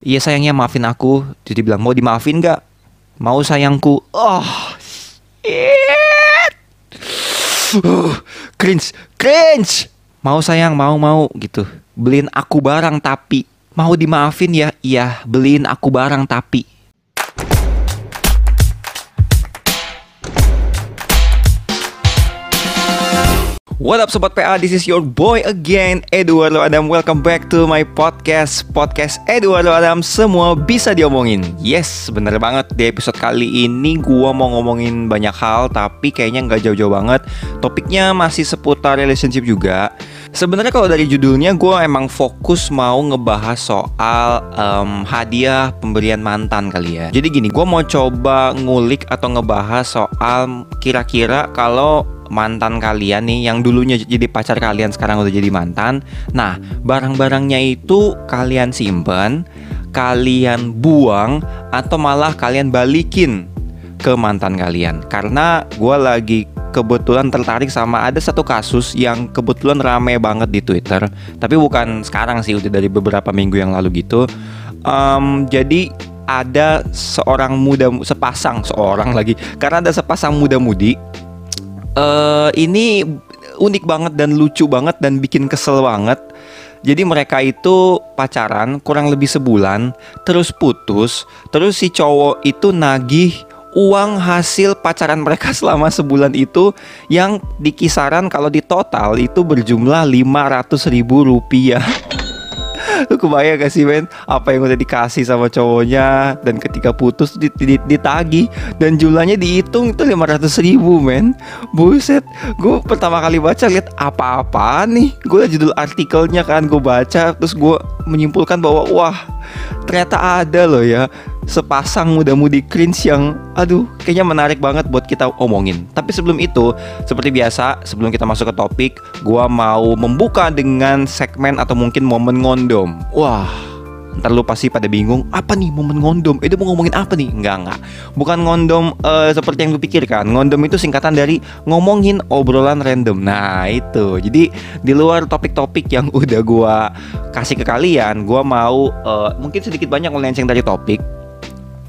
Iya sayangnya maafin aku. Jadi bilang mau dimaafin gak? Mau sayangku. Oh, shit. Uh, cringe, cringe. Mau sayang, mau mau gitu. Beliin aku barang tapi mau dimaafin ya? Iya, beliin aku barang tapi. What up Sobat PA, this is your boy again, Eduardo Adam. Welcome back to my podcast. Podcast Eduardo Adam, semua bisa diomongin. Yes, bener banget. Di episode kali ini gua mau ngomongin banyak hal Tapi kayaknya nggak jauh-jauh banget. Topiknya masih seputar relationship juga. Sebenarnya kalau dari judulnya gue emang fokus mau ngebahas soal um, hadiah pemberian mantan kali ya. Jadi gini, gue mau coba ngulik atau ngebahas soal kira-kira kalau mantan kalian nih yang dulunya jadi pacar kalian sekarang udah jadi mantan. Nah, barang-barangnya itu kalian simpen, kalian buang atau malah kalian balikin ke mantan kalian. Karena gue lagi kebetulan tertarik sama ada satu kasus yang kebetulan rame banget di Twitter. Tapi bukan sekarang sih, udah dari beberapa minggu yang lalu gitu. Um, jadi ada seorang muda sepasang seorang lagi karena ada sepasang muda-mudi uh, ini unik banget dan lucu banget dan bikin kesel banget. Jadi mereka itu pacaran kurang lebih sebulan, terus putus, terus si cowok itu nagih uang hasil pacaran mereka selama sebulan itu yang di kisaran kalau di total itu berjumlah 500 ribu rupiah. Lu kebayang gak sih men? Apa yang udah dikasih sama cowoknya Dan ketika putus ditagih Dan jumlahnya dihitung itu 500 ribu men. Buset Gue pertama kali baca lihat apa-apa nih. Gue judul artikelnya kan Gue baca Terus gue menyimpulkan bahwa Wah ternyata ada loh ya sepasang muda-mudi cringe yang aduh kayaknya menarik banget buat kita omongin. Tapi sebelum itu, seperti biasa, sebelum kita masuk ke topik, gua mau membuka dengan segmen atau mungkin momen ngondom. Wah, Ntar lu pasti pada bingung Apa nih momen ngondom Eh dia mau ngomongin apa nih Enggak enggak Bukan ngondom uh, seperti yang lu pikirkan Ngondom itu singkatan dari Ngomongin obrolan random Nah itu Jadi di luar topik-topik yang udah gua kasih ke kalian Gua mau uh, Mungkin sedikit banyak melenceng dari topik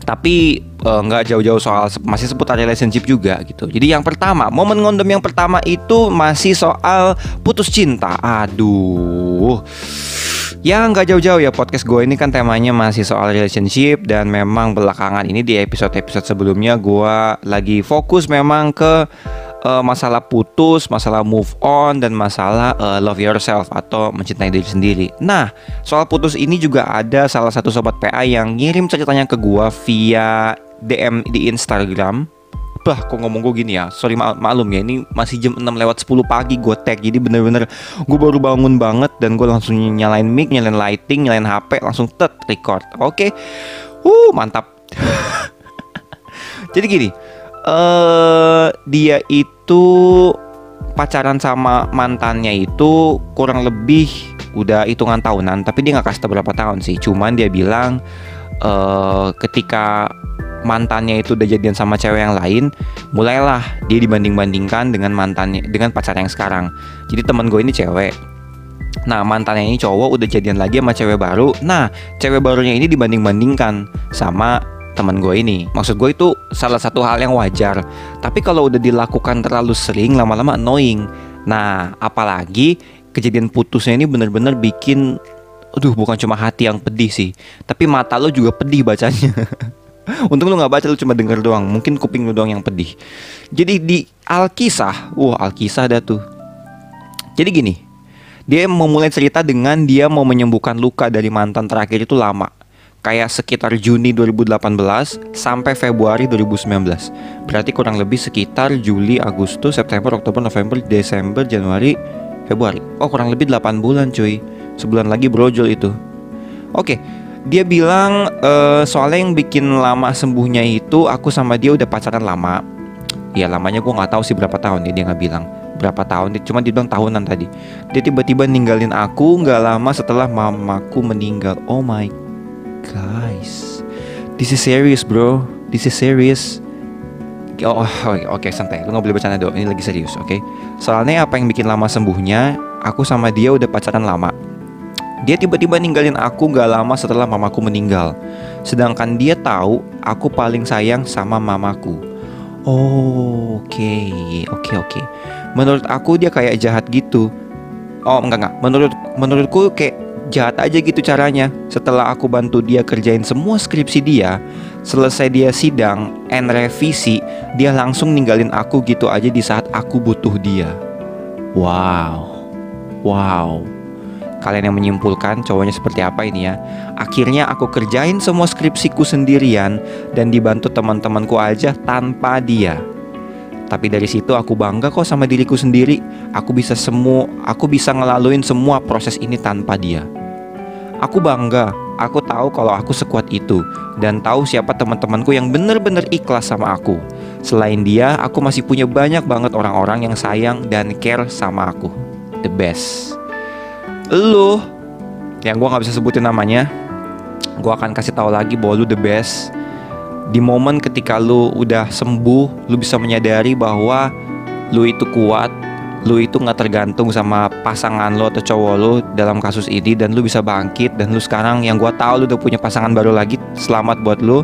tapi nggak uh, jauh-jauh soal masih seputar relationship juga gitu. Jadi yang pertama, momen ngondom yang pertama itu masih soal putus cinta. Aduh. Ya nggak jauh-jauh ya podcast gue ini kan temanya masih soal relationship dan memang belakangan ini di episode-episode sebelumnya gue lagi fokus memang ke uh, masalah putus, masalah move on dan masalah uh, love yourself atau mencintai diri sendiri. Nah, soal putus ini juga ada salah satu sobat PA yang ngirim ceritanya ke gua via DM di Instagram. Bah, kok ngomong gue gini ya? Sorry mak maklum ya Ini masih jam 6 lewat 10 pagi gue tag Jadi bener-bener Gue baru bangun banget Dan gue langsung nyalain mic Nyalain lighting Nyalain HP Langsung tet record. Oke? Okay. Uh mantap. Jadi gini uh, Dia itu pacaran sama mantannya itu kurang lebih udah hitungan tahunan tapi dia nggak kasih berapa tahun sih. Cuman dia bilang uh, ketika mantannya itu udah jadian sama cewek yang lain mulailah dia dibanding bandingkan dengan mantannya dengan pacar yang sekarang jadi temen gue ini cewek Nah mantannya ini cowok udah jadian lagi sama cewek baru Nah cewek barunya ini dibanding-bandingkan sama teman gue ini. Maksud gue itu salah satu hal yang wajar. Tapi kalau udah dilakukan terlalu sering, lama-lama annoying. Nah, apalagi kejadian putusnya ini bener-bener bikin, aduh bukan cuma hati yang pedih sih, tapi mata lo juga pedih bacanya. Untung lu nggak baca lu cuma denger doang. Mungkin kuping lu doang yang pedih. Jadi di Alkisah, wah Alkisah dah tuh. Jadi gini, dia memulai cerita dengan dia mau menyembuhkan luka dari mantan terakhir itu lama kayak sekitar Juni 2018 sampai Februari 2019. Berarti kurang lebih sekitar Juli, Agustus, September, Oktober, November, Desember, Januari, Februari. Oh, kurang lebih 8 bulan, cuy. Sebulan lagi brojol itu. Oke, dia bilang uh, soalnya yang bikin lama sembuhnya itu aku sama dia udah pacaran lama. Ya lamanya gue nggak tahu sih berapa tahun ya dia nggak bilang berapa tahun cuma dia bilang tahunan tadi dia tiba-tiba ninggalin aku nggak lama setelah mamaku meninggal oh my Guys, this is serious bro. This is serious. Oh, oke, okay, santai. Lu nggak boleh bercanda dong. Ini lagi serius, oke? Okay? Soalnya apa yang bikin lama sembuhnya? Aku sama dia udah pacaran lama. Dia tiba-tiba ninggalin aku gak lama setelah mamaku meninggal. Sedangkan dia tahu aku paling sayang sama mamaku. Oke, oke, oke. Menurut aku dia kayak jahat gitu. Oh, enggak enggak. Menurut menurutku kayak jahat aja gitu caranya. Setelah aku bantu dia kerjain semua skripsi dia, selesai dia sidang and revisi, dia langsung ninggalin aku gitu aja di saat aku butuh dia. Wow. Wow. Kalian yang menyimpulkan cowoknya seperti apa ini ya? Akhirnya aku kerjain semua skripsiku sendirian Dan dibantu teman-temanku aja tanpa dia. Tapi dari situ aku bangga kok sama diriku sendiri. Aku bisa semua Aku bisa ngelaluin semua proses ini tanpa dia. Aku bangga Aku tahu kalau aku sekuat itu Dan tahu siapa teman-temanku yang bener-bener ikhlas sama aku. Selain dia, aku masih punya banyak banget orang-orang yang sayang dan care sama aku. The best lu. Yang gue nggak bisa sebutin namanya. Gue akan kasih tahu lagi bahwa lu the best. Di momen ketika lu udah sembuh lu bisa menyadari bahwa lu itu kuat lu itu nggak tergantung sama pasangan lo atau cowok lo dalam kasus ini dan lu bisa bangkit. Dan lu sekarang yang gue tahu lu udah punya pasangan baru lagi selamat buat lu.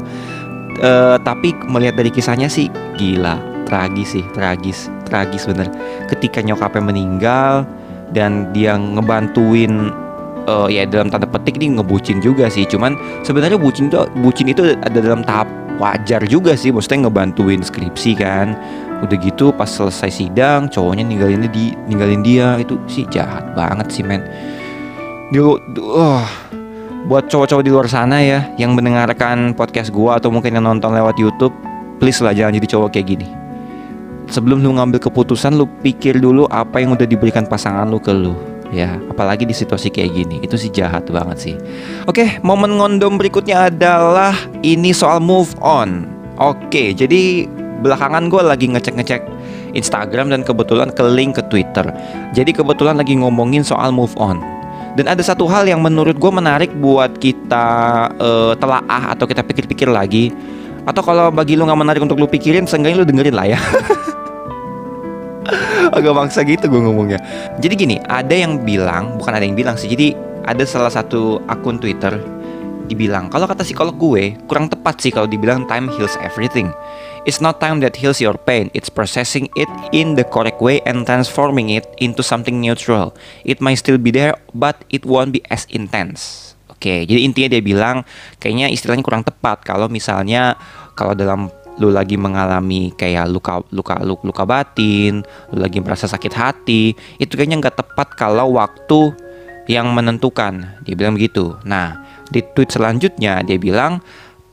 Uh, tapi melihat dari kisahnya sih gila. Tragis sih tragis. Tragis bener. Ketika nyokapnya meninggal dan dia ngebantuin uh, ya dalam tanda petik nih ngebucin juga sih. Cuman sebenarnya bucin itu bucin itu ada dalam tahap wajar juga sih. Maksudnya ngebantuin skripsi kan. Udah gitu pas selesai sidang cowoknya ninggalin di ninggalin dia. Itu sih jahat banget sih men. Dulu uh, buat cowok-cowok di luar sana ya yang mendengarkan podcast gua atau mungkin yang nonton lewat YouTube please lah jangan jadi cowok kayak gini sebelum lu ngambil keputusan lu pikir dulu apa yang udah diberikan pasangan lu ke lu ya. Apalagi di situasi kayak gini. Itu sih jahat banget sih. Oke momen ngondom berikutnya adalah ini soal move on. Oke jadi belakangan gue lagi ngecek-ngecek Instagram dan kebetulan ke link ke Twitter. Jadi kebetulan lagi ngomongin soal move on. Dan ada satu hal yang menurut gue menarik buat kita uh, telaah atau kita pikir-pikir lagi. Atau kalau bagi lu nggak menarik untuk lu pikirin seenggaknya lu dengerin lah ya agak bangsa gitu gue ngomongnya jadi gini ada yang bilang bukan ada yang bilang sih jadi ada salah satu akun Twitter dibilang kalau kata psikolog gue kurang tepat sih kalau dibilang time heals everything It's not time that heals your pain, it's processing it in the correct way and transforming it into something neutral. It might still be there, but it won't be as intense. Oke, okay, jadi intinya dia bilang kayaknya istilahnya kurang tepat kalau misalnya kalau dalam lu lagi mengalami kayak luka luka luka, luka batin, lu lagi merasa sakit hati, itu kayaknya nggak tepat kalau waktu yang menentukan. Dia bilang begitu. Nah, di tweet selanjutnya dia bilang,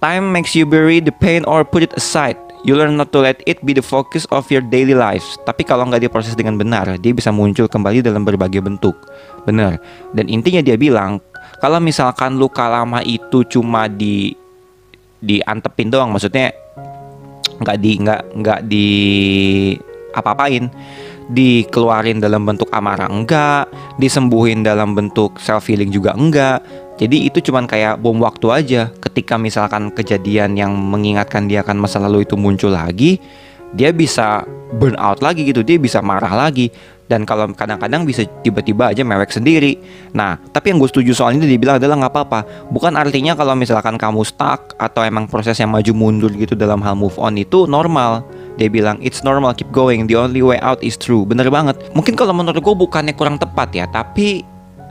time makes you bury the pain or put it aside. You learn not to let it be the focus of your daily lives. Tapi kalau nggak diproses dengan benar, dia bisa muncul kembali dalam berbagai bentuk. Benar. Dan intinya dia bilang, kalau misalkan luka lama itu cuma di diantepin doang, maksudnya nggak di nggak nggak di apa-apain. Dikeluarin dalam bentuk amarah enggak disembuhin dalam bentuk self healing juga enggak. Jadi itu cuman kayak bom waktu aja. Ketika misalkan kejadian yang mengingatkan dia akan masa lalu itu muncul lagi dia bisa burn out lagi gitu dia bisa marah lagi dan kalau kadang-kadang bisa tiba-tiba aja mewek sendiri. Nah, tapi yang gue setuju soal ini dibilang adalah nggak apa-apa. Bukan artinya kalau misalkan kamu stuck atau emang proses yang maju mundur gitu dalam hal move on itu normal. Dia bilang it's normal, keep going. The only way out is true. Bener banget. Mungkin kalau menurut gue bukannya kurang tepat ya, tapi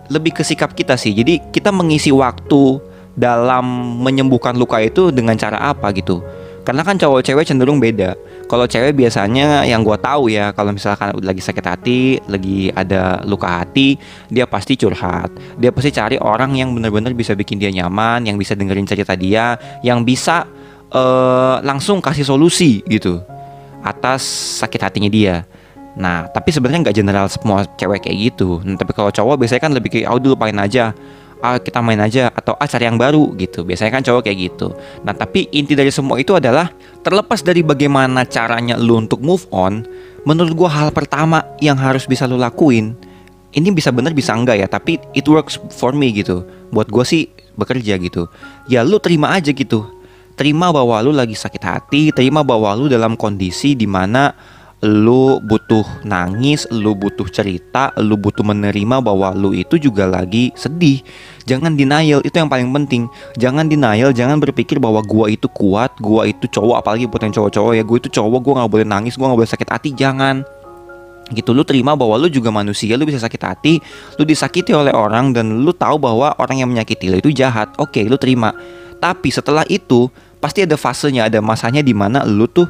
lebih ke sikap kita sih. Jadi kita mengisi waktu dalam menyembuhkan luka itu dengan cara apa gitu. Karena kan cowok cewek cenderung beda. Kalau cewek biasanya yang gue tahu ya, kalau misalkan lagi sakit hati, lagi ada luka hati, dia pasti curhat. Dia pasti cari orang yang benar-benar bisa bikin dia nyaman, yang bisa dengerin cerita dia, yang bisa uh, langsung kasih solusi gitu atas sakit hatinya dia. Nah, tapi sebenarnya nggak general semua cewek kayak gitu. Nah, tapi kalau cowok biasanya kan lebih kayak, oh dulu lupain aja ah kita main aja atau ah cari yang baru gitu. Biasanya kan cowok kayak gitu. Nah tapi inti dari semua itu adalah terlepas dari bagaimana caranya lu untuk move on menurut gua hal pertama yang harus bisa lu lakuin ini bisa bener bisa enggak ya tapi it works for me gitu. Buat gua sih bekerja gitu. Ya lu terima aja gitu. Terima bahwa lu lagi sakit hati terima bahwa lu dalam kondisi di mana lu butuh nangis, lu butuh cerita, lu butuh menerima bahwa lu itu juga lagi sedih. Jangan denial, itu yang paling penting. Jangan denial, jangan berpikir bahwa gua itu kuat, gua itu cowok, apalagi buat yang cowok-cowok ya, gua itu cowok, gua nggak boleh nangis, gua nggak boleh sakit hati, jangan gitu lu terima bahwa lu juga manusia lu bisa sakit hati lu disakiti oleh orang dan lu tahu bahwa orang yang menyakiti lu itu jahat oke lu terima tapi setelah itu pasti ada fasenya ada masanya di mana lu tuh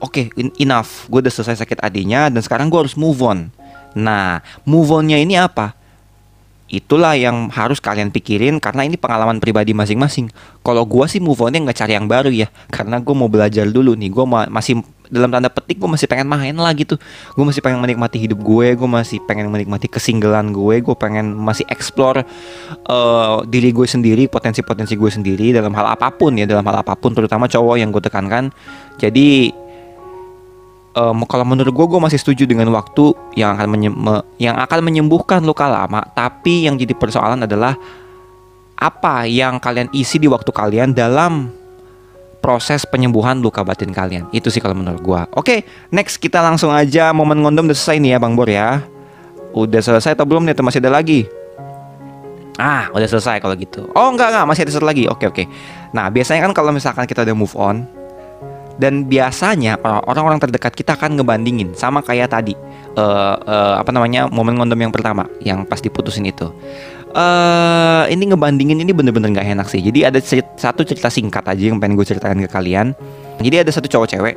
oke okay, enough gue udah selesai sakit hatinya dan sekarang gue harus move on nah move onnya ini apa itulah yang harus kalian pikirin karena ini pengalaman pribadi masing-masing. Kalau gue sih move onnya nggak cari yang baru ya, karena gue mau belajar dulu nih. Gue ma masih dalam tanda petik gue masih pengen main lah gitu. Gue masih pengen menikmati hidup gue, gue masih pengen menikmati kesinggelan gue, gue pengen masih explore uh, diri gue sendiri, potensi-potensi gue sendiri dalam hal apa pun ya, dalam hal apa pun, terutama cowok yang gue tekankan. Jadi um, kalau menurut gue gue masih setuju dengan waktu yang akan menye yang akan menyembuhkan luka lama. Tapi yang jadi persoalan adalah apa yang kalian isi di waktu kalian dalam proses penyembuhan luka batin kalian. Itu sih kalau menurut gue oke next kita langsung aja momen ngondom udah selesai nih ya bang Bor ya. Udah selesai atau belum nih atau masih ada lagi? Ah udah selesai kalau gitu. Oh enggak enggak masih ada satu lagi. Oke oke. Nah biasanya kan kalau misalkan kita udah move on dan biasanya orang-orang terdekat kita akan ngebandingin sama kayak tadi uh, uh, apa namanya momen ngondom yang pertama yang pas diputusin itu. Uh, ini ngebandingin ini bener-bener nggak enak sih. Jadi ada cerita, satu cerita singkat aja yang pengen gue ceritakan ke kalian. Jadi ada satu cowok cewek.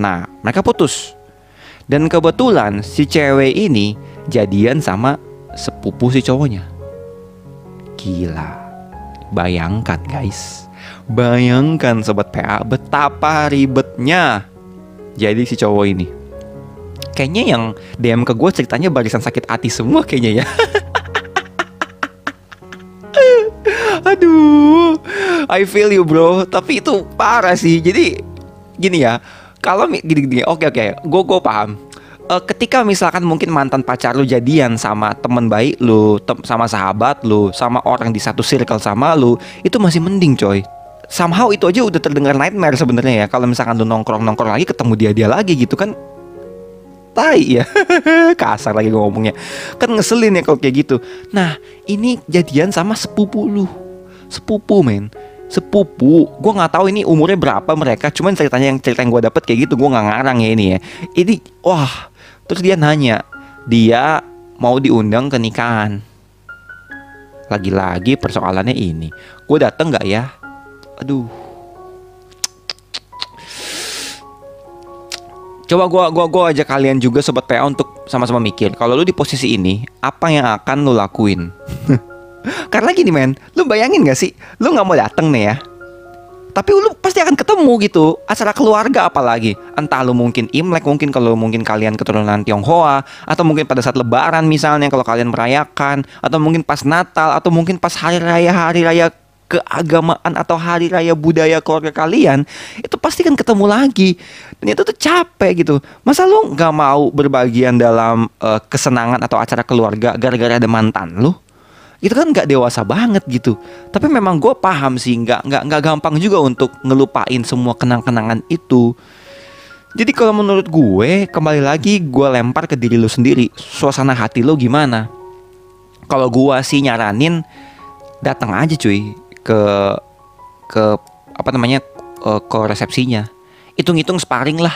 Nah mereka putus. Dan kebetulan si cewek ini jadian sama sepupu si cowoknya. Gila. Bayangkan guys Bayangkan sobat PA betapa ribetnya jadi si cowok ini. Kayaknya yang DM ke gue ceritanya barisan sakit hati semua kayaknya ya. Aduh, I feel you bro. Tapi itu parah sih. Jadi gini ya, kalau gini-gini, oke oke, gue gue paham uh, ketika misalkan mungkin mantan pacar lu jadian sama temen baik lu, tem sama sahabat lu, sama orang di satu circle sama lu, itu masih mending coy somehow itu aja udah terdengar nightmare sebenarnya ya. Kalau misalkan lu nongkrong nongkrong lagi ketemu dia dia lagi gitu kan tai ya. Kasar lagi ngomongnya. Kan ngeselin ya kalau kayak gitu. Nah ini jadian sama sepupu lu. Sepupu men. Sepupu. Gue nggak tahu ini umurnya berapa mereka. Cuman ceritanya yang cerita yang gue dapet kayak gitu gue nggak ngarang ya ini ya. Ini wah. Terus dia nanya dia mau diundang ke nikahan? Lagi-lagi persoalannya ini. Gue dateng nggak ya aduh. Coba gua gua gua aja kalian juga sobat PA untuk sama-sama mikir. Kalau lu di posisi ini apa yang akan lu lakuin. Karena gini men, lu bayangin gak sih, lu nggak mau dateng nih ya, tapi lu pasti akan ketemu gitu. Acara keluarga apalagi. Entah lu mungkin imlek mungkin kalau mungkin kalian keturunan tionghoa atau mungkin pada saat lebaran misalnya kalau kalian merayakan atau mungkin pas natal atau mungkin pas hari raya hari raya keagamaan atau hari raya budaya keluarga kalian itu pasti kan ketemu lagi. Dan itu tuh capek gitu. Masa lu nggak mau berbagian dalam uh, kesenangan atau acara keluarga gara-gara ada mantan lu? Itu kan nggak dewasa banget gitu. Tapi memang gue paham sih nggak nggak nggak gampang juga untuk ngelupain semua kenang-kenangan itu. Jadi kalau menurut gue kembali lagi gue lempar ke diri lu sendiri. Suasana hati lo gimana? Kalau gue sih nyaranin datang aja cuy ke ke apa namanya uh, ke resepsinya. Hitung-hitung sparring lah.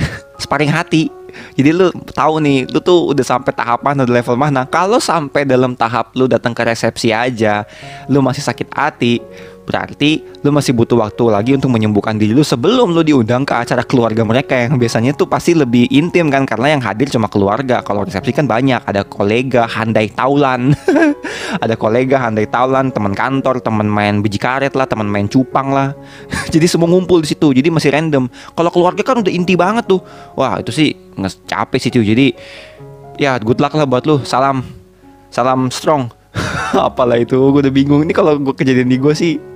Sparring hati. Jadi lu tahu nih lu tuh udah sampai tahap mana level mana. Kalau sampai dalam tahap lu datang ke resepsi aja lu masih sakit hati Berarti lu masih butuh waktu lagi untuk menyembuhkan diri lu sebelum lu diundang ke acara keluarga mereka yang biasanya tuh pasti lebih intim kan karena yang hadir cuma keluarga. Kalau resepsi kan banyak, ada kolega handai taulan. ada kolega handai taulan, teman kantor, teman main biji karet lah, teman main cupang lah. Jadi semua ngumpul di situ. Jadi masih random. Kalau keluarga kan udah inti banget tuh. Wah, itu sih nggak sih tuh. Jadi ya good luck lah buat lu. Salam. Salam strong. Apalah itu, gue udah bingung. Ini kalau gue kejadian di gue sih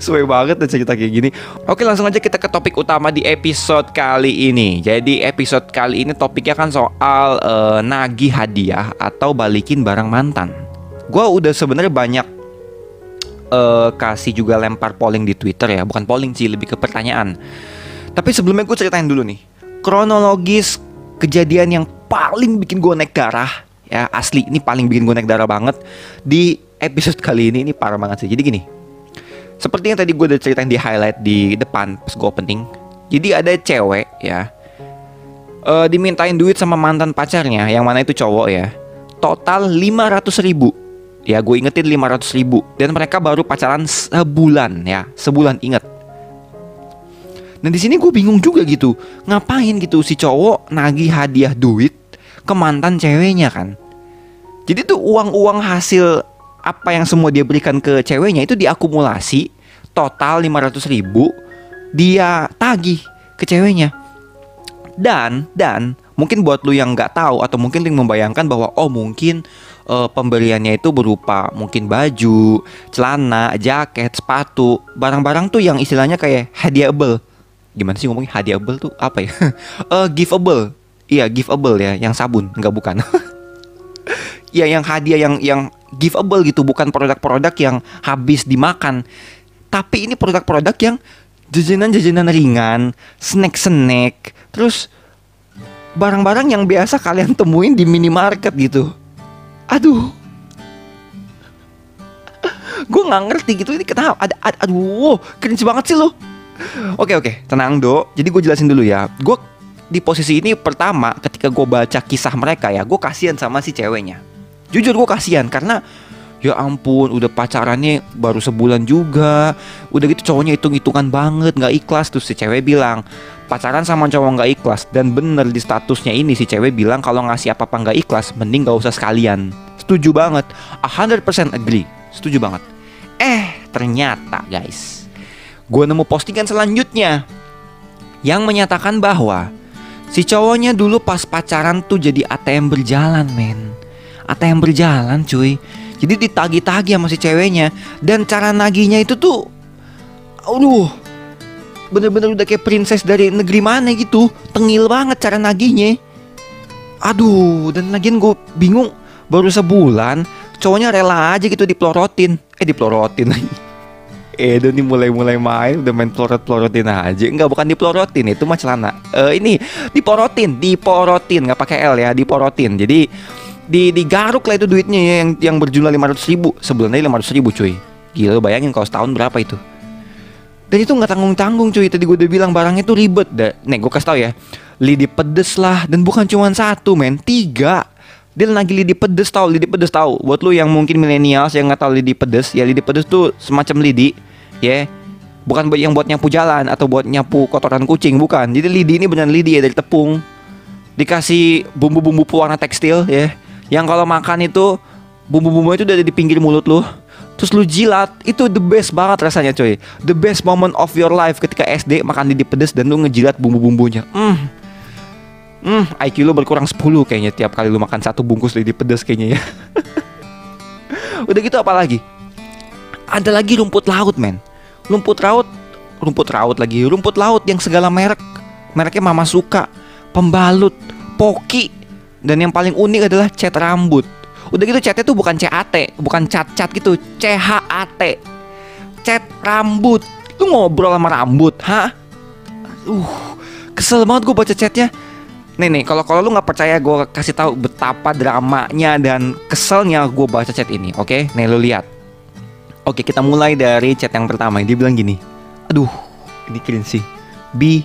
Suwe banget dan cerita kayak gini. Oke langsung aja kita ke topik utama di episode kali ini. Jadi episode kali ini topiknya kan soal uh, nagih hadiah atau balikin barang mantan. Gue udah sebenarnya banyak uh, kasih juga lempar polling di Twitter ya. Bukan polling sih, lebih ke pertanyaan. Tapi sebelumnya gue ceritain dulu nih. Kronologis kejadian yang paling bikin gue naik darah ya asli ini paling bikin gue naik darah banget di episode kali ini ini parah banget sih. Jadi gini seperti yang tadi gue udah ceritain di highlight di depan pas gue opening jadi ada cewek ya uh, dimintain duit sama mantan pacarnya yang mana itu cowok ya total 500 ribu. Ya gue ingetin 500 ribu. Dan mereka baru pacaran sebulan ya sebulan inget. Dan di sini gue bingung juga gitu ngapain gitu si cowok nagih hadiah duit ke mantan ceweknya kan? Jadi tuh uang-uang hasil apa yang semua dia berikan ke ceweknya itu diakumulasi total 500 ribu dia tagih ke ceweknya dan dan mungkin buat lu yang nggak tahu atau mungkin yang membayangkan bahwa oh mungkin uh, pemberiannya itu berupa mungkin baju, celana, jaket, sepatu, barang-barang tuh yang istilahnya kayak hadiahable. Gimana sih ngomongnya hadiahable tuh apa ya? uh, giveable. Iya, giveable ya, yang sabun, nggak bukan. ya yang hadiah yang yang giveable gitu bukan produk-produk yang habis dimakan. Tapi ini produk-produk yang jajanan-jajanan ringan snack-snack terus barang-barang yang biasa kalian temuin di minimarket gitu. Aduh. Gue nggak ngerti gitu ini kenapa? Ada, ada aduh cringe banget sih lo. Oke oke tenang do. Jadi gue jelasin dulu ya. Gue di posisi ini pertama ketika gue baca kisah mereka ya gue kasihan sama si ceweknya jujur gue kasihan karena ya ampun udah pacarannya baru sebulan juga. Udah gitu cowoknya hitung hitungan banget nggak ikhlas. Tuh si cewek bilang pacaran sama cowok nggak ikhlas. Dan bener di statusnya ini si cewek bilang kalau ngasih apa apa nggak ikhlas mending gak usah sekalian. Setuju banget. 100% agree. Setuju banget. Eh ternyata guys gue nemu postingan selanjutnya yang menyatakan bahwa si cowoknya dulu pas pacaran tuh jadi ATM berjalan men ATM berjalan cuy. Jadi ditagi-tagi sama si ceweknya. Dan cara nagihnya itu tuh Aduh Bener-bener udah kayak princess dari negeri mana gitu. Tengil banget cara nagihnya Aduh Dan lagian gue bingung. Baru sebulan Cowoknya rela aja gitu dipelorotin Eh dipelorotin Edo nih mulai-mulai main udah main pelorot-pelorotin aja. Enggak bukan dipelorotin itu mah celana. Uh, Ini diporotin Diporotin. Nggak pakai L ya Diporotin. Jadi di digaruk lah itu duitnya ya, yang yang berjumlah 500 ribu. Sebulannya 500 ribu cuy. Gila bayangin kalau setahun berapa itu? Dan itu nggak tanggung tanggung cuy. Tadi gue udah bilang barangnya itu ribet. Dah nih gue kasih tau ya. Lidi pedes lah. Dan bukan cuma satu men. Tiga. Dia lagi lidi pedes tau lidi pedes tau. Buat lu yang mungkin milenial yang nggak tahu lidi pedes ya lidi pedes tuh semacam lidi ya. Yeah. bukan buat yang buat nyapu jalan atau buat nyapu kotoran kucing bukan. Jadi lidi ini benar lidi ya dari tepung. Dikasih bumbu-bumbu pewarna tekstil ya yang kalau makan itu bumbu-bumbu itu udah di pinggir mulut lu. Terus lu jilat itu the best banget rasanya coy. The best moment of your life ketika SD makan lidi pedes dan lu ngejilat bumbu-bumbunya. Hmm. Hmm IQ lu berkurang 10 kayaknya tiap kali lu makan satu bungkus lidi pedes kayaknya ya. Udah gitu apa lagi? Ada lagi rumput laut men. Rumput laut rumput laut lagi. Rumput laut yang segala merek. Mereknya mama suka pembalut poki dan yang paling unik adalah cat rambut. Udah gitu catnya tuh bukan CAT, bukan cat-cat gitu, CHAT. Cat rambut. Lu ngobrol sama rambut, ha? Uh, kesel banget gue baca chatnya. Nih nih, kalau kalau lu nggak percaya gue kasih tahu betapa dramanya dan keselnya gue baca chat ini, oke? Okay? Nih lu lihat. Oke, kita mulai dari chat yang pertama. Dia bilang gini, aduh, ini keren sih. B,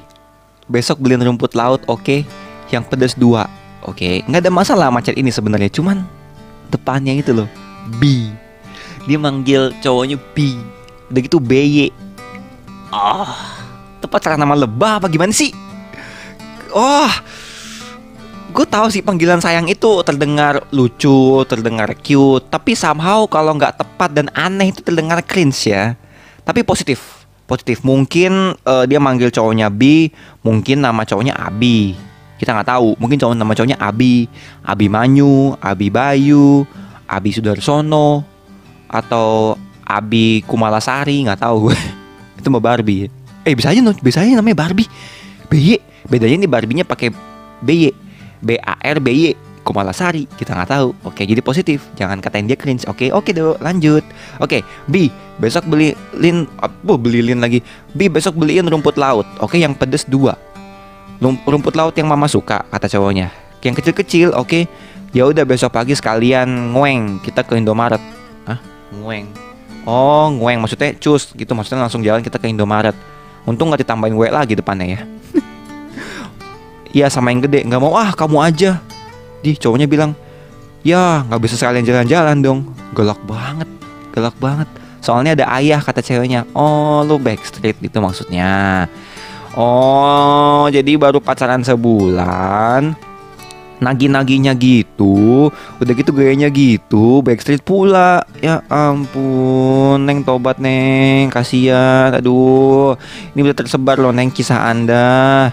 besok beliin rumput laut, oke? Okay? Yang pedas dua Oke, okay, nggak ada masalah macet ini sebenarnya, cuman depannya itu loh B. Dia manggil cowoknya B. Udah gitu BY. Ah, oh, tepat cara nama lebah apa gimana sih? Oh, gue tahu sih panggilan sayang itu terdengar lucu, terdengar cute, tapi somehow kalau nggak tepat dan aneh itu terdengar cringe ya. Tapi positif, positif. Mungkin uh, dia manggil cowoknya B, mungkin nama cowoknya Abi kita nggak tahu. Mungkin cowok nama cowoknya Abi. Abi Manyu Abi Bayu Abi Sudarsono atau Abi Kumalasari nggak tahu. Itu mbak Barbie. Eh bisa aja bisa aja namanya Barbie. BY bedanya nih Barbinya pakai BY B A R B Y. Kumalasari. Kita nggak tahu. Oke jadi positif. Jangan katain dia cringe. Oke oke do lanjut. Oke B besok beliin oh, beli lin lagi. B besok beliin rumput laut. Oke yang pedes dua rumput laut yang mama suka kata cowoknya. Yang kecil-kecil oke. Okay? ya udah besok pagi sekalian ngueng kita ke Indomaret. Ah ngueng oh ngueng maksudnya cus gitu. Maksudnya langsung jalan kita ke Indomaret. Untung nggak ditambahin W lagi depannya ya. Iya sama yang gede. Nggak mau ah kamu aja. Di cowoknya bilang ya nggak bisa sekalian jalan-jalan dong. Galak banget. Galak banget. Soalnya ada ayah kata ceweknya. Oh lu backstreet itu maksudnya oh jadi baru pacaran sebulan. Nagi-naginya gitu. Udah gitu gayanya gitu. Backstreet pula. Ya ampun neng tobat neng. Kasihan. Aduh ini udah tersebar loh neng kisah anda.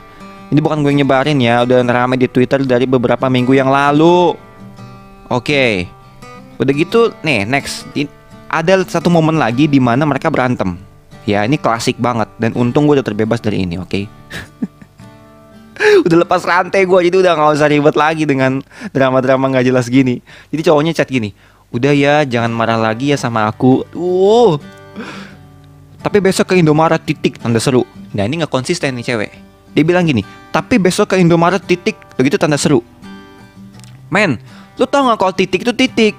Ini bukan gue nyebarin ya. Udah ramai di twitter dari beberapa minggu yang lalu. Oke. Udah gitu nih next. Ada satu momen lagi di mana mereka berantem ya ini klasik banget. Dan untung gue udah terbebas dari ini oke? Okay? udah lepas rantai gue jadi udah nggak usah ribet lagi dengan drama-drama nggak jelas gini. Jadi cowoknya chat gini udah ya jangan marah lagi ya sama aku. Uh tapi besok ke Indomaret titik tanda seru. Nah ini nggak konsisten nih cewek. Dia bilang gini tapi besok ke Indomaret titik. Begitu tanda seru. Men lu tau nggak kalau titik itu titik?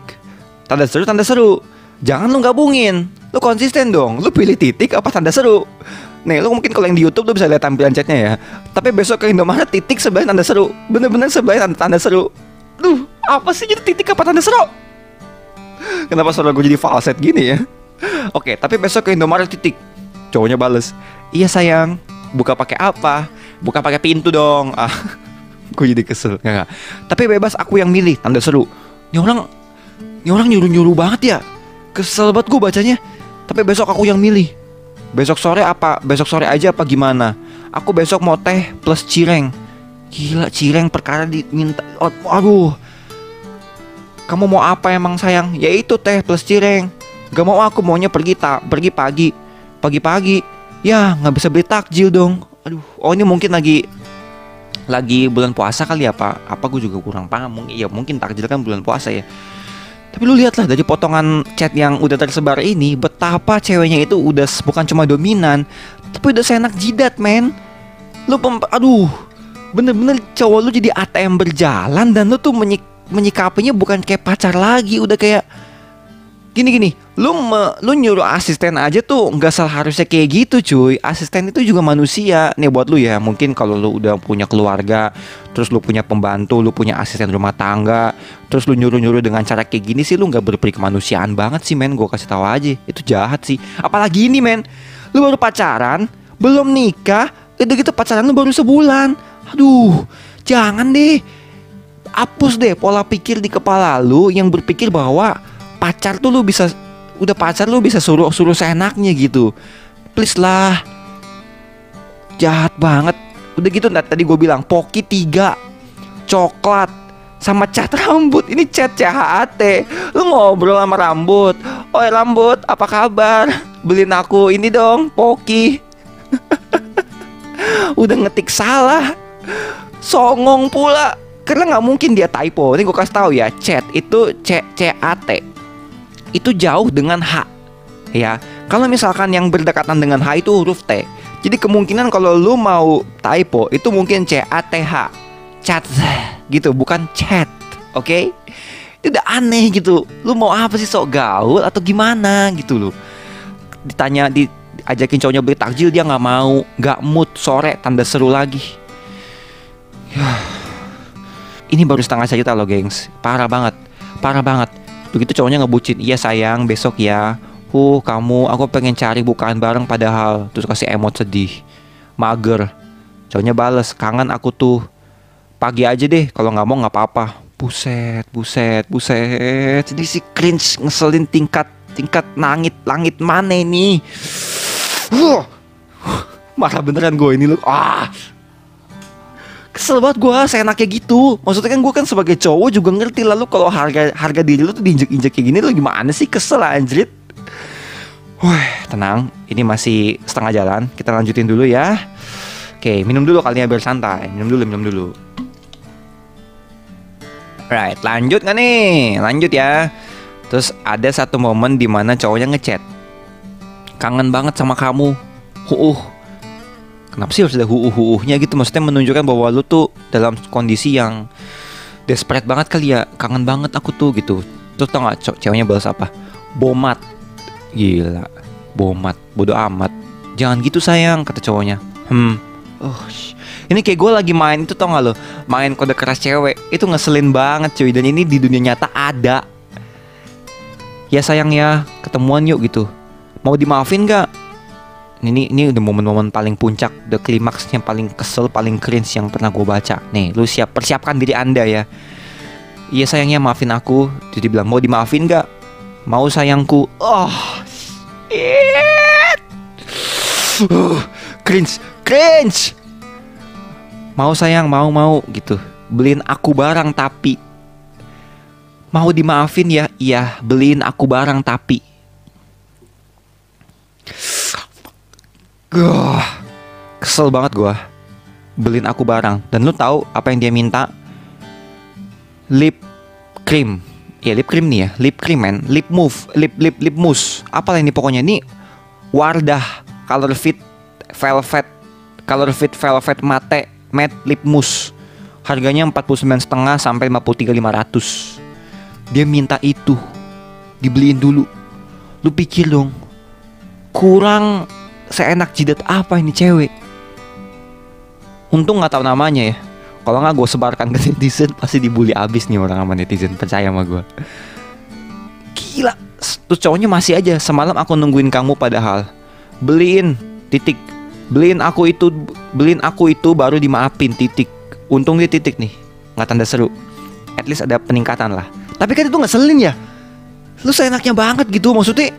Tanda seru tanda seru. Jangan lu gabungin lu konsisten dong. Lu pilih titik apa tanda seru? Nih lu mungkin kalau yang di YouTube lu bisa lihat tampilan chatnya ya. Tapi besok ke Indomaret titik sebelah tanda seru. Bener-bener sebelah tanda, tanda seru. Duh apa sih jadi titik apa tanda seru? Kenapa suara gue jadi falset gini ya? Oke tapi besok ke Indomaret titik. Cowoknya bales. Iya sayang. Buka pakai apa? Buka pakai pintu dong. Ah Gue jadi kesel. Nggak, Tapi bebas aku yang milih tanda seru. Ini orang Ini orang nyuruh-nyuruh banget ya. Kesel banget gue bacanya Tapi besok aku yang milih Besok sore apa? Besok sore aja apa gimana? Aku besok mau teh plus cireng. Gila cireng perkara diminta. Oh, aduh. Kamu mau apa emang sayang? Ya itu teh plus cireng. Gak mau aku maunya pergi tak pergi pagi. Pagi-pagi. Ya nggak bisa beli takjil dong. Aduh. Oh ini mungkin lagi lagi bulan puasa kali apa? Apa gue juga kurang paham. Ya mungkin takjil kan bulan puasa ya. Tapi lu lihatlah dari potongan chat yang udah tersebar ini betapa ceweknya itu udah bukan cuma dominan, tapi udah seenak jidat, men. Lu pem aduh, bener-bener cowok lu jadi ATM berjalan dan lu tuh menyik menyikapinya bukan kayak pacar lagi, udah kayak gini gini. Lu me, lu nyuruh asisten aja tuh nggak salah harusnya kayak gitu cuy. Asisten itu juga manusia. Nih buat lu ya mungkin kalau lu udah punya keluarga terus lu punya pembantu lu punya asisten rumah tangga terus lu nyuruh nyuruh dengan cara kayak gini sih lu nggak berperi kemanusiaan banget sih men. Gue kasih tahu aja. Itu jahat sih. Apalagi ini men. Lu baru pacaran belum nikah udah gitu pacaran lu baru sebulan. Aduh jangan deh. Hapus deh pola pikir di kepala lu yang berpikir bahwa pacar tuh lu bisa udah pacar lu bisa suruh suruh seenaknya gitu. Please lah. Jahat banget. Udah gitu nah, tadi gue bilang poki tiga coklat sama cat rambut. Ini cat CHAT lu ngobrol sama rambut. Oi rambut apa kabar? Beliin aku ini dong poki. Udah ngetik salah. Songong pula. Karena nggak mungkin dia typo. Ini gue kasih tahu ya chat itu C C A T itu jauh dengan H. Ya, kalau misalkan yang berdekatan dengan H itu huruf T. Jadi kemungkinan kalau lu mau typo itu mungkin C A T H. Chat gitu, bukan chat. Oke? Okay? Itu udah aneh gitu. Lu mau apa sih sok gaul atau gimana gitu lu. Ditanya di ajakin cowoknya beli takjil dia nggak mau, nggak mood sore tanda seru lagi. Ini baru setengah cerita loh, gengs. Parah banget. Parah banget Begitu cowoknya ngebucin, iya sayang besok ya. Huh kamu, aku pengen cari bukaan bareng padahal. Terus kasih emot sedih. Mager. Cowoknya bales, kangen aku tuh. Pagi aja deh, kalau nggak mau nggak apa-apa. Buset, buset, buset. Jadi si cringe ngeselin tingkat tingkat langit langit mana ini? Huh. Marah beneran gue ini loh. Ah, kesel banget gue seenaknya gitu. Maksudnya kan gue kan sebagai cowok juga ngerti lalu kalau harga harga diri lu tuh diinjek injek kayak gini lu gimana sih? Kesel anjrit. Wah tenang. Ini masih setengah jalan. Kita lanjutin dulu ya. Oke minum dulu kalinya biar santai. Minum dulu minum dulu. Right lanjut gak nih? Lanjut ya. Terus ada satu momen di mana cowoknya ngechat. Kangen banget sama kamu. Uh, kenapa sih harus ada hu-hu-nya gitu? Maksudnya menunjukkan bahwa lu tuh dalam kondisi yang desperate banget kali ya. Kangen banget aku tuh gitu. Terus tau gak ceweknya balas apa? Bomat. Gila. Bomat. Bodoh amat. Jangan gitu sayang kata cowoknya. Hmm. Oh ini kayak gue lagi main itu tau gak lo? Main kode keras cewek. Itu ngeselin banget cuy. Dan ini di dunia nyata ada. Ya sayang ya. Ketemuan yuk gitu. Mau dimaafin gak ini ini udah momen-momen paling puncak the klimaks yang paling kesel paling cringe yang pernah gue baca. Nih lu siap persiapkan diri anda ya. Iya sayangnya maafin aku. Jadi bilang mau dimaafin gak mau sayangku. Oh shit. Uh, cringe cringe. Mau sayang mau mau gitu. Beliin aku barang tapi. Mau dimaafin ya? Iya beliin aku barang tapi Gah, kesel banget gue beliin aku barang. Dan lu tahu apa yang dia minta? Lip cream. Ya lip cream nih ya. Lip cream man. Lip move. Lip lip lip mousse. Apa ini pokoknya. Ini Wardah color fit velvet. Color fit velvet mate matte lip mousse. Harganya 49 setengah sampai 53 500 dia minta itu. Dibeliin dulu. Lu pikir dong. Kurang seenak jidat apa ini cewek? Untung nggak tahu namanya ya. Kalau nggak gue sebarkan ke netizen pasti dibully abis nih orang sama netizen percaya sama gue gila tuh cowoknya masih aja semalam aku nungguin kamu padahal. Beliin titik. Beliin aku itu beliin aku itu baru dimaafin titik. Untung dia titik nih nggak tanda seru. At least ada peningkatan lah. Tapi kan itu ngeselin ya. Lu seenaknya banget gitu maksudnya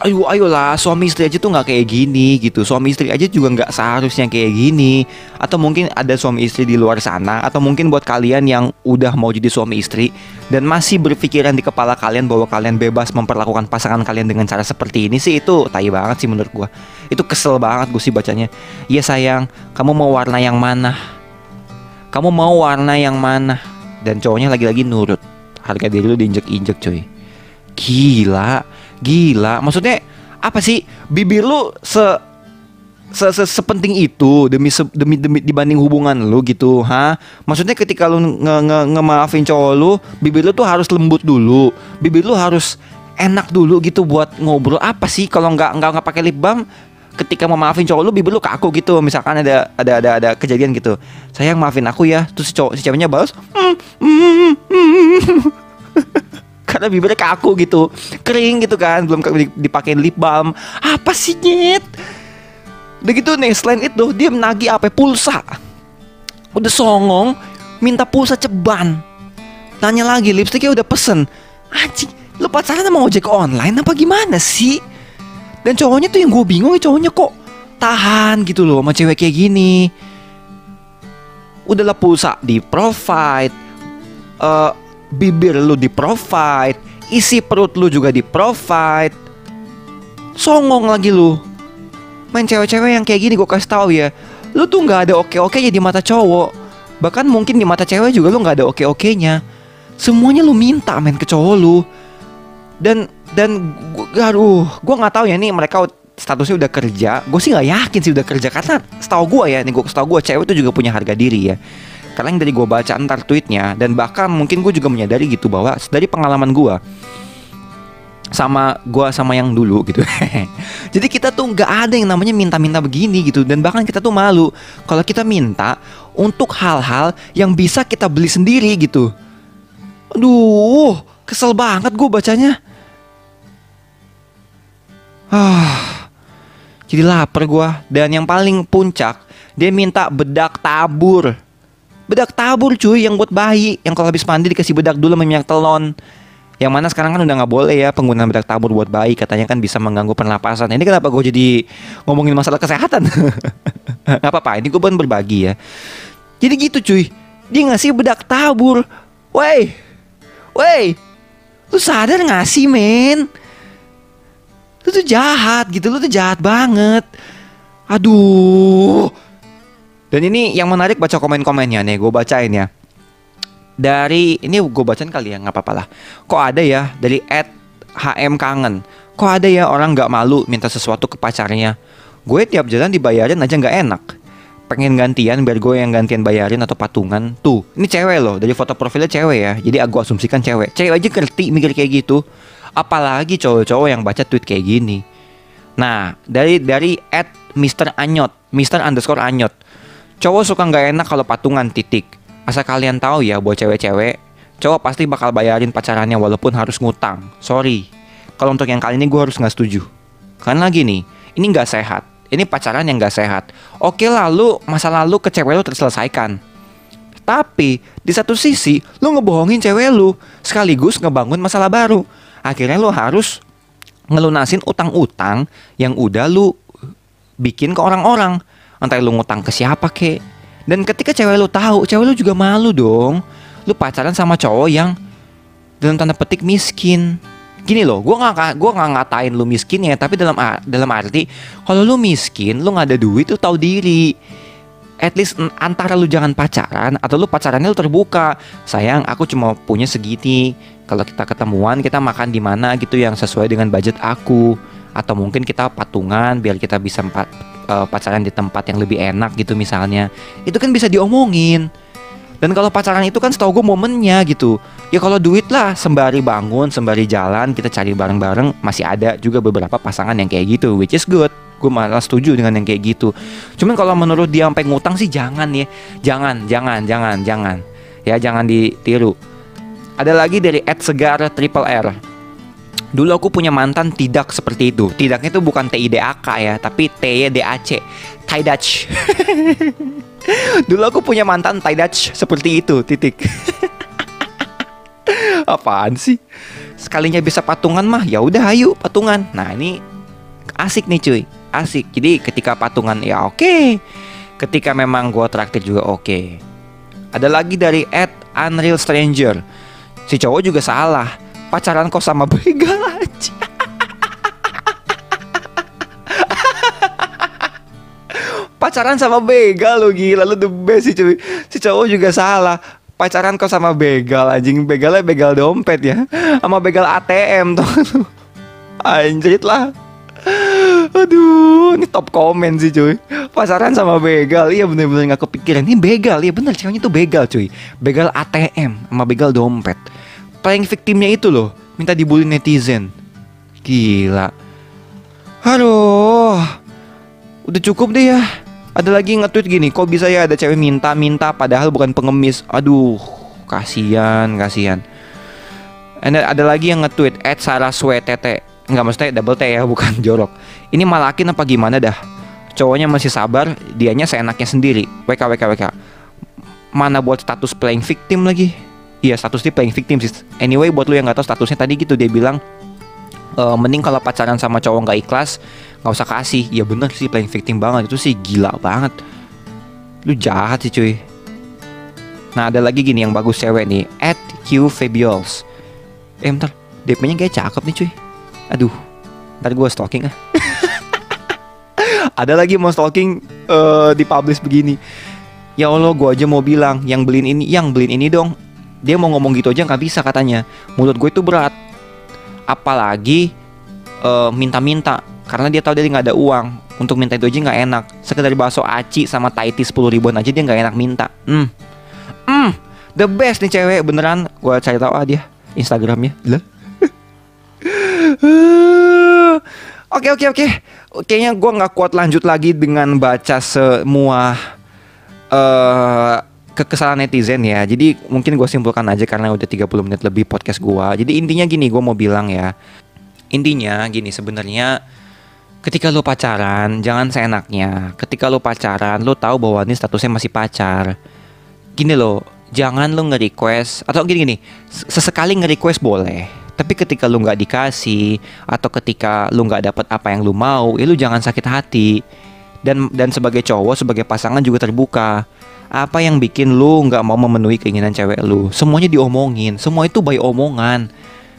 ayo ayolah suami istri aja tuh nggak kayak gini gitu. Suami istri aja juga nggak seharusnya kayak gini. Atau mungkin ada suami istri di luar sana atau mungkin buat kalian yang udah mau jadi suami istri dan masih berpikiran di kepala kalian bahwa kalian bebas memperlakukan pasangan kalian dengan cara seperti ini sih itu tai banget sih menurut gua. Itu kesel banget gue sih bacanya. Iya sayang kamu mau warna yang mana? Kamu mau warna yang mana? Dan cowoknya lagi-lagi nurut. Harga diri lu diinjek-injek cuy gila Gila, maksudnya apa sih bibir lu se se, se sepenting itu demi se, demi demi dibanding hubungan lu gitu, ha? Maksudnya ketika lu nge, nge, ngemaafin cowok lu, bibir lu tuh harus lembut dulu. Bibir lu harus enak dulu gitu buat ngobrol. Apa sih kalau nggak nggak nggak pakai lip balm ketika mau maafin cowok lu bibir lu kaku gitu misalkan ada ada ada ada kejadian gitu sayang maafin aku ya terus si cowok si ceweknya balas mm, mm, mm, karena bibirnya kaku gitu. Kering gitu kan. Belum dipakai lip balm. Apa sih nyet? Udah gitu nih selain itu dia menagih apa pulsa. Udah songong minta pulsa ceban. Tanya lagi lipstiknya udah pesen. Anjing lu pacaran sama ojek online apa gimana sih? Dan cowoknya tuh yang gue bingung cowoknya kok tahan gitu loh sama cewek kayak gini. Udahlah pulsa di provide. Uh, bibir lu di provide, isi perut lu juga di provide. Songong lagi lu. Main cewek-cewek yang kayak gini gue kasih tahu ya. Lu tuh nggak ada oke-oke di mata cowok. Bahkan mungkin di mata cewek juga lu nggak ada oke-okenya. Semuanya lu minta main ke cowok lu. Dan dan gua, aduh, gue nggak tahu ya nih mereka statusnya udah kerja. Gue sih nggak yakin sih udah kerja karena setahu gue ya, nih gue setahu gue cewek itu juga punya harga diri ya karena yang dari gue baca antar tweetnya dan bahkan mungkin gue juga menyadari gitu bahwa dari pengalaman gue sama gue sama yang dulu gitu. Jadi kita tuh nggak ada yang namanya minta-minta begini gitu dan bahkan kita tuh malu kalau kita minta untuk hal-hal yang bisa kita beli sendiri gitu. Aduh kesel banget gue bacanya. Ah jadi lapar gue dan yang paling puncak dia minta bedak tabur bedak tabur cuy yang buat bayi. Yang kalau habis mandi dikasih bedak dulu sama minyak telon. Yang mana sekarang kan udah nggak boleh ya penggunaan bedak tabur buat bayi. Katanya kan bisa mengganggu pernapasan. Ini kenapa gue jadi ngomongin masalah kesehatan? Nggak apa-apa ini gue bukan berbagi ya. Jadi gitu cuy. Dia ngasih bedak tabur. Woi woi lu sadar gak sih men? Lu tuh jahat gitu lu tuh jahat banget. Aduh dan ini yang menarik baca komen-komennya nih, gue bacain ya. Dari ini gue bacain kali ya, nggak apa-apa lah. Kok ada ya dari at HM kangen. Kok ada ya orang nggak malu minta sesuatu ke pacarnya? gue tiap jalan dibayarin aja nggak enak pengen gantian biar gue yang gantian bayarin atau patungan tuh ini cewek loh dari foto profilnya cewek ya jadi aku asumsikan cewek cewek aja ngerti mikir kayak gitu apalagi cowok-cowok yang baca tweet kayak gini nah dari dari at Mr. Anyot Mr. underscore Anyot cowok suka nggak enak kalau patungan titik asal kalian tahu ya buat cewek-cewek cowok pasti bakal bayarin pacarannya walaupun harus ngutang sorry kalau untuk yang kali ini gue harus nggak setuju kan lagi nih ini nggak sehat ini pacaran yang gak sehat. Oke lalu masa lalu ke cewek lu terselesaikan. Tapi di satu sisi lu ngebohongin cewek lu sekaligus ngebangun masalah baru. Akhirnya lu harus ngelunasin utang-utang yang udah lu bikin ke orang-orang. Entah lu ngutang ke siapa kek. Dan ketika cewek lu tahu, cewek lu juga malu dong. Lu pacaran sama cowok yang dalam tanda petik miskin gini loh, gue nggak gua nggak ngatain lu miskin ya, tapi dalam dalam arti kalau lu miskin, lu nggak ada duit, lu tahu diri. At least antara lu jangan pacaran atau lu pacarannya lu terbuka. Sayang, aku cuma punya segini. Kalau kita ketemuan, kita makan di mana gitu yang sesuai dengan budget aku. Atau mungkin kita patungan biar kita bisa uh, pacaran di tempat yang lebih enak gitu misalnya. Itu kan bisa diomongin dan kalau pacaran itu kan setahu gue momennya gitu. Ya kalau duit lah sembari bangun, sembari jalan, kita cari bareng-bareng masih ada juga beberapa pasangan yang kayak gitu, which is good. Gue malah setuju dengan yang kayak gitu. Cuman kalau menurut dia sampai ngutang sih jangan ya. Jangan, jangan, jangan, jangan. Ya jangan ditiru. Ada lagi dari Ed Segar Triple R. Dulu aku punya mantan tidak seperti itu. Tidaknya itu bukan T I D A K ya, tapi T Y D A C. Thai Dutch. Dulu aku punya mantan Thai Dutch seperti itu, titik. Apaan sih? Sekalinya bisa patungan mah, ya udah ayo patungan. Nah, ini asik nih cuy, asik. Jadi ketika patungan ya oke. Okay. Ketika memang gua traktir juga oke. Okay. Ada lagi dari at Unreal Stranger. Si cowok juga salah. Pacaran kok sama begal aja. pacaran sama begal lo gila. Lo the best sih cuy. Si cowok juga salah. Pacaran kok sama begal anjing. Begalnya begal dompet ya. Sama begal ATM tuh anjrit lah. Aduh, ini top komen sih cuy. Pacaran sama begal, iya bener-bener gak kepikiran. Ini begal, iya bener. Ceweknya tuh begal cuy. Begal ATM sama begal dompet Paling victimnya itu loh Minta dibully netizen Gila Aduh Udah cukup deh ya ada lagi nge-tweet gini, kok bisa ya ada cewek minta-minta padahal bukan pengemis. Aduh, kasihan, kasihan. And ada lagi yang nge-tweet at saraswetete. Enggak maksudnya double T ya, bukan jorok. Ini malakin apa gimana dah? Cowoknya masih sabar, dianya seenaknya sendiri. WK WK WK. Mana buat status playing victim lagi? Iya, status dia playing victim sih. Anyway, buat lu yang nggak tahu statusnya tadi gitu dia bilang e, mending kalau pacaran sama cowok nggak ikhlas nggak usah kasih. Ya bener sih playing victim banget. Itu sih gila banget. Lu jahat sih cuy. Nah ada lagi gini yang bagus cewek nih at Q Fabiols eh bentar. DP nya kayak cakep nih cuy. Aduh ntar gue stalking ah. Ada lagi mau stalking uh, di publish begini. Ya Allah gue aja mau bilang yang beliin ini yang beliin ini dong dia mau ngomong gitu aja nggak bisa katanya. Mulut gue itu berat. Apalagi uh, minta-minta. Karena dia tahu dia nggak ada uang. Untuk minta itu aja nggak enak. Sekedar bakso aci sama taiti sepuluh ribuan aja dia nggak enak minta. Hmm. Hmm. The best nih cewek beneran. Gue cari tahu ah dia. Instagramnya. Lah. Oke oke oke. Kayaknya gue nggak kuat lanjut lagi dengan baca semua uh, kekesalan netizen ya. Jadi mungkin gue simpulkan aja karena udah 30 menit lebih podcast gue. Jadi intinya gini gue mau bilang ya. Intinya gini sebenarnya ketika lu pacaran jangan seenaknya ketika lu pacaran lu tahu bahwa ini statusnya masih pacar gini loh jangan lu nge-request atau gini gini sesekali nge-request boleh tapi ketika lu nggak dikasih atau ketika lu nggak dapat apa yang lu mau ya lu jangan sakit hati dan dan sebagai cowok sebagai pasangan juga terbuka apa yang bikin lu nggak mau memenuhi keinginan cewek lu semuanya diomongin semua itu by omongan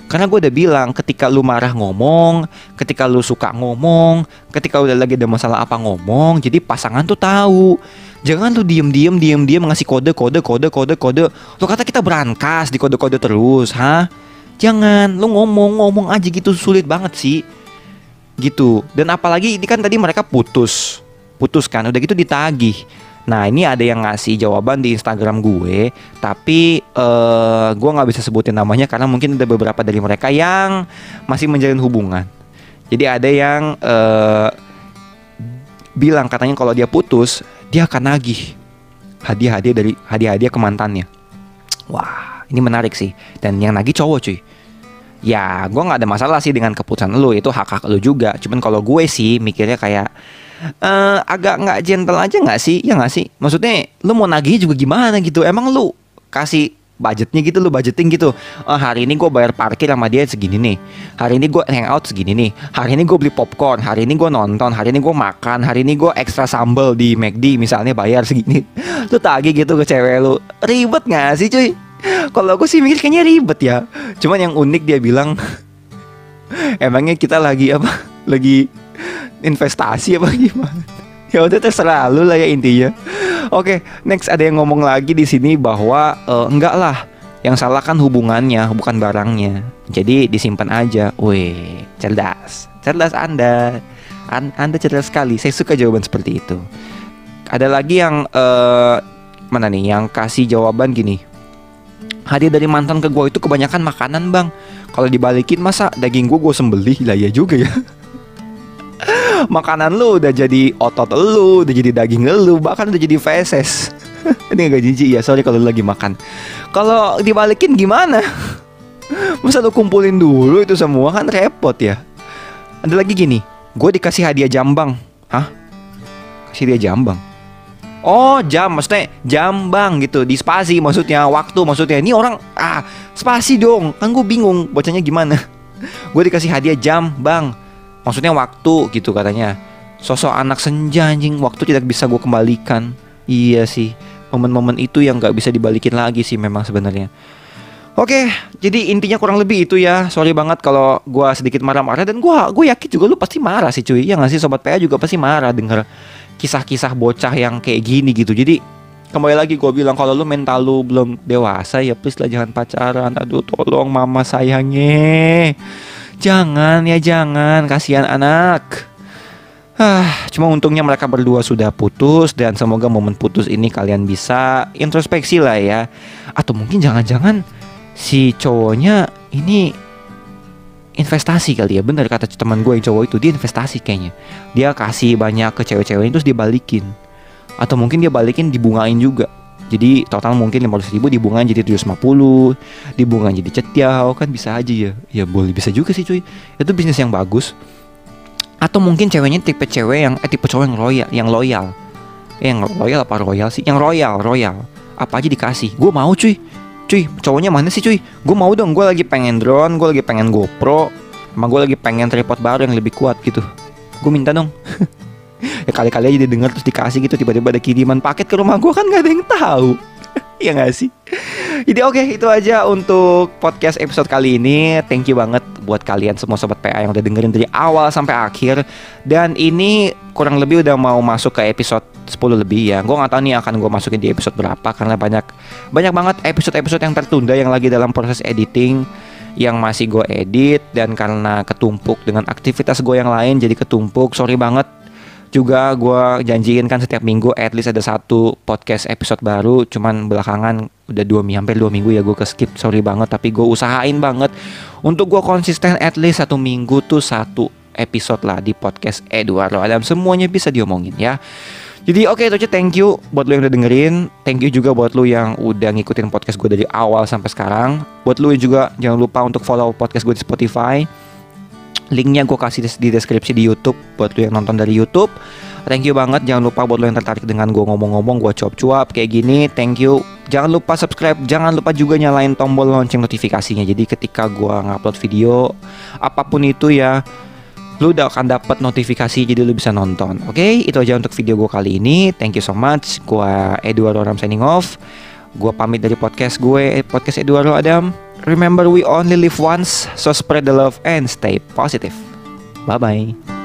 karena gue udah bilang ketika lu marah ngomong, ketika lu suka ngomong, ketika udah lagi ada masalah apa ngomong, jadi pasangan tuh tahu. Jangan tuh diem-diem, diem-diem ngasih kode, kode, kode, kode, kode. Lu kata kita berangkas di kode-kode terus, ha? Jangan, lu ngomong, ngomong aja gitu sulit banget sih. gitu dan apalagi ini kan tadi mereka putus putus kan udah gitu ditagih Nah ini ada yang ngasih jawaban di Instagram gue, tapi uh, gue nggak bisa sebutin namanya karena mungkin ada beberapa dari mereka yang masih menjalin hubungan. Jadi ada yang uh, bilang katanya kalau dia putus, dia akan nagih hadiah-hadiah dari hadiah-hadiah ke mantannya. Wah, ini menarik sih. Dan yang nagih cowok cuy. Ya, gue nggak ada masalah sih dengan keputusan lu, itu hak hak lu juga. Cuman kalau gue sih mikirnya kayak uh, agak nggak gentle aja nggak sih? Ya nggak sih? Maksudnya lu mau nagih juga gimana gitu? Emang lu kasih budgetnya gitu lu budgeting gitu. Oh, hari ini gue bayar parkir sama dia segini nih. Hari ini gue hangout segini nih. Hari ini gue beli popcorn. Hari ini gue nonton. Hari ini gue makan. Hari ini gue ekstra sambal di McD misalnya bayar segini. Lu tagih gitu ke cewek lu. Ribet gak sih cuy? Kalau aku sih mikir kayaknya ribet ya. Cuman yang unik dia bilang emangnya kita lagi apa? Lagi investasi apa gimana? Ya udah terserah lu lah ya intinya. Oke, next ada yang ngomong lagi di sini bahwa uh, enggak lah, yang salah kan hubungannya, bukan barangnya. Jadi disimpan aja. Wih, cerdas. Cerdas Anda. An anda cerdas sekali. Saya suka jawaban seperti itu. Ada lagi yang uh, mana nih yang kasih jawaban gini. Hadiah dari mantan ke gue itu kebanyakan makanan bang. Kalau dibalikin masa daging gue gue sembelih lah ya juga ya. makanan lu udah jadi otot lu, udah jadi daging lu, bahkan udah jadi feses. Ini agak jijik ya, sorry kalau lagi makan. Kalau dibalikin gimana? Masa lu kumpulin dulu itu semua kan repot ya. Ada lagi gini, gue dikasih hadiah jambang. Hah? Kasih dia jambang. Oh jam maksudnya jambang gitu di spasi maksudnya waktu maksudnya ini orang ah spasi dong kan gue bingung bacanya gimana gue dikasih hadiah jam bang maksudnya waktu gitu katanya sosok anak senja anjing waktu tidak bisa gue kembalikan iya sih momen-momen itu yang nggak bisa dibalikin lagi sih memang sebenarnya Oke, jadi intinya kurang lebih itu ya. Sorry banget kalau gue sedikit marah-marah dan gue gue yakin juga lu pasti marah sih cuy. Ya nggak sih sobat PA juga pasti marah denger kisah-kisah bocah yang kayak gini gitu. Jadi kembali lagi gue bilang kalau lu mental lu belum dewasa ya please lah jangan pacaran. Aduh tolong mama sayangnya. Jangan ya jangan, kasihan anak. Ah, cuma untungnya mereka berdua sudah putus dan semoga momen putus ini kalian bisa introspeksi lah ya. Atau mungkin jangan-jangan si cowoknya ini investasi kali ya. Bener kata teman gue yang cowok itu dia investasi kayaknya. Dia kasih banyak ke cewek-cewek terus dia balikin. Atau mungkin dia balikin dibungain juga jadi total mungkin 500 ribu dibungain jadi 750 Dibungain jadi cetiau kan bisa aja ya. Ya boleh bisa juga sih cuy. Itu bisnis yang bagus. Atau mungkin ceweknya tipe cewek yang Eh tipe cowok yang loyal Yang loyal. Eh, Yang loyal apa royal sih? Yang royal Royal. Apa aja dikasih. Gue mau cuy. Cuy cowoknya mana sih cuy? Gue mau dong. Gue lagi pengen drone Gue lagi pengen GoPro Sama gue lagi pengen tripod baru yang lebih kuat gitu. Gue minta dong ya kali-kali aja didengar terus dikasih gitu tiba-tiba ada kiriman paket ke rumah gue kan gak ada yang tahu. Ya gak sih? Jadi oke okay, itu aja untuk podcast episode kali ini. Thank you banget buat kalian semua sobat PA yang udah dengerin dari awal sampai akhir. Dan ini kurang lebih udah mau masuk ke episode 10 lebih ya. Gue nggak tahu nih akan gue masukin di episode berapa karena banyak banyak banget episode-episode yang tertunda yang lagi dalam proses editing yang masih gue edit dan karena ketumpuk dengan aktivitas gue yang lain jadi ketumpuk. Sorry banget juga gue janjiin kan setiap minggu at least ada satu podcast episode baru. Cuman belakangan udah dua minggu hampir dua minggu ya gue ke skip sorry banget tapi gue usahain banget untuk gue konsisten at least satu minggu tuh satu episode lah di podcast Eduardo Adam. Semuanya bisa diomongin ya. Jadi oke okay, itu aja. Thank you buat lo yang udah dengerin. Thank you juga buat lo yang udah ngikutin podcast gue dari awal sampai sekarang. Buat lo juga jangan lupa untuk follow podcast gue di Spotify Linknya gue kasih di deskripsi di YouTube buat lo yang nonton dari YouTube. Thank you banget. Jangan lupa buat lo yang tertarik dengan gue ngomong-ngomong, gue cuap-cuap kayak gini. Thank you. Jangan lupa subscribe. Jangan lupa juga nyalain tombol lonceng notifikasinya. Jadi ketika gue ngupload video, apa pun itu ya, lu udah akan dapat notifikasi jadi lu bisa nonton. Oke, okay? itu aja untuk video gue kali ini. Thank you so much. Gue Eduardo Ram signing off. Gue pamit dari podcast gue, podcast Eduardo Adam. Remember, we only live once, so spread the love and stay positive. Bye bye.